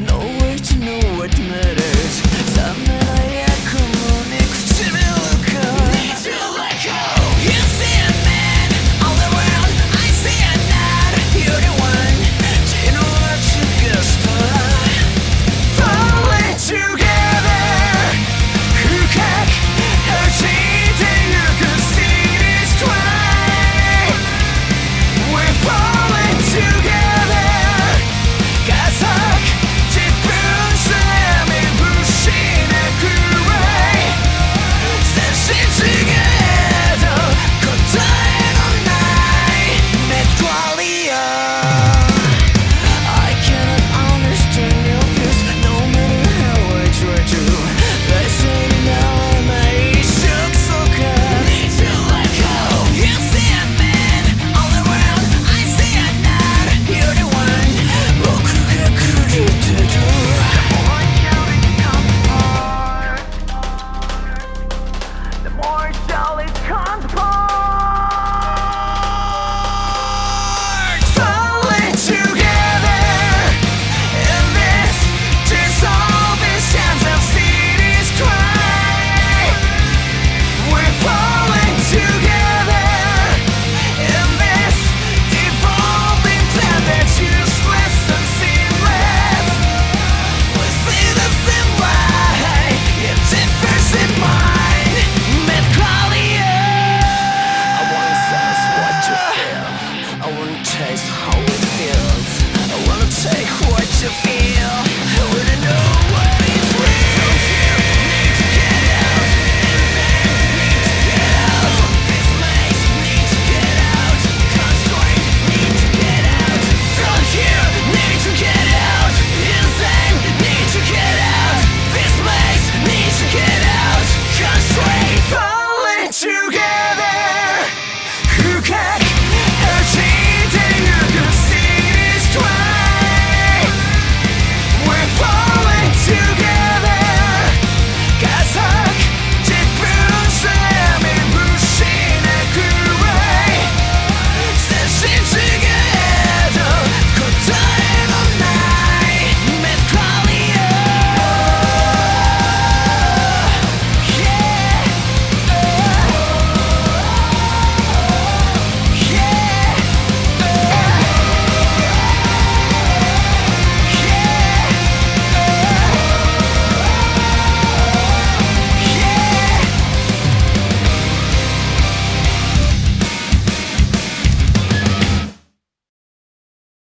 nowhere to know what matters. Something I am.